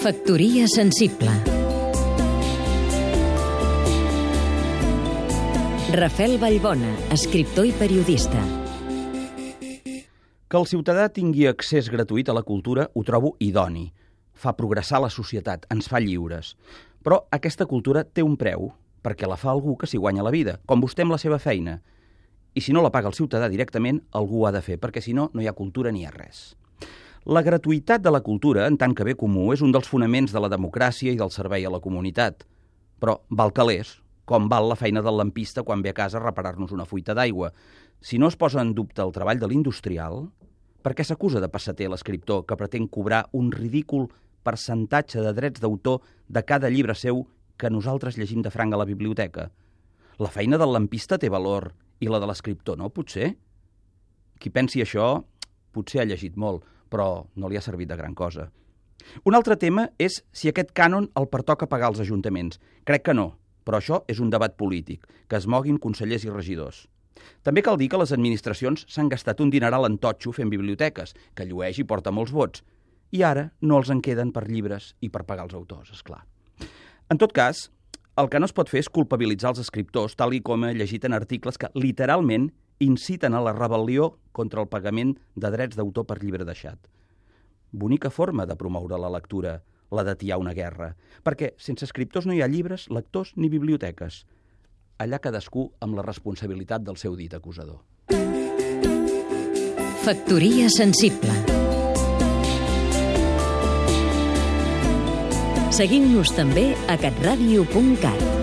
Factoria sensible Rafel Vallbona, escriptor i periodista. Que el ciutadà tingui accés gratuït a la cultura ho trobo idoni. Fa progressar la societat, ens fa lliures. Però aquesta cultura té un preu, perquè la fa algú que s'hi guanya la vida, com vostè amb la seva feina. I si no la paga el ciutadà directament, algú ha de fer, perquè si no, no hi ha cultura ni hi ha res. La gratuïtat de la cultura, en tant que bé comú, és un dels fonaments de la democràcia i del servei a la comunitat. Però val calés, com val la feina del lampista quan ve a casa a reparar-nos una fuita d'aigua. Si no es posa en dubte el treball de l'industrial, per què s'acusa de passater l'escriptor que pretén cobrar un ridícul percentatge de drets d'autor de cada llibre seu que nosaltres llegim de franc a la biblioteca? La feina del lampista té valor i la de l'escriptor no, potser? Qui pensi això potser ha llegit molt, però no li ha servit de gran cosa. Un altre tema és si aquest cànon el pertoca pagar als ajuntaments. Crec que no, però això és un debat polític, que es moguin consellers i regidors. També cal dir que les administracions s'han gastat un dineral en totxo fent biblioteques, que llueix i porta molts vots, i ara no els en queden per llibres i per pagar els autors, és clar. En tot cas, el que no es pot fer és culpabilitzar els escriptors, tal i com he llegit en articles que literalment inciten a la rebel·lió contra el pagament de drets d'autor per llibre deixat. Bonica forma de promoure la lectura, la d'atiar una guerra, perquè sense escriptors no hi ha llibres, lectors ni biblioteques. Allà cadascú amb la responsabilitat del seu dit acusador. Factoria sensible Seguim-nos també a catradio.cat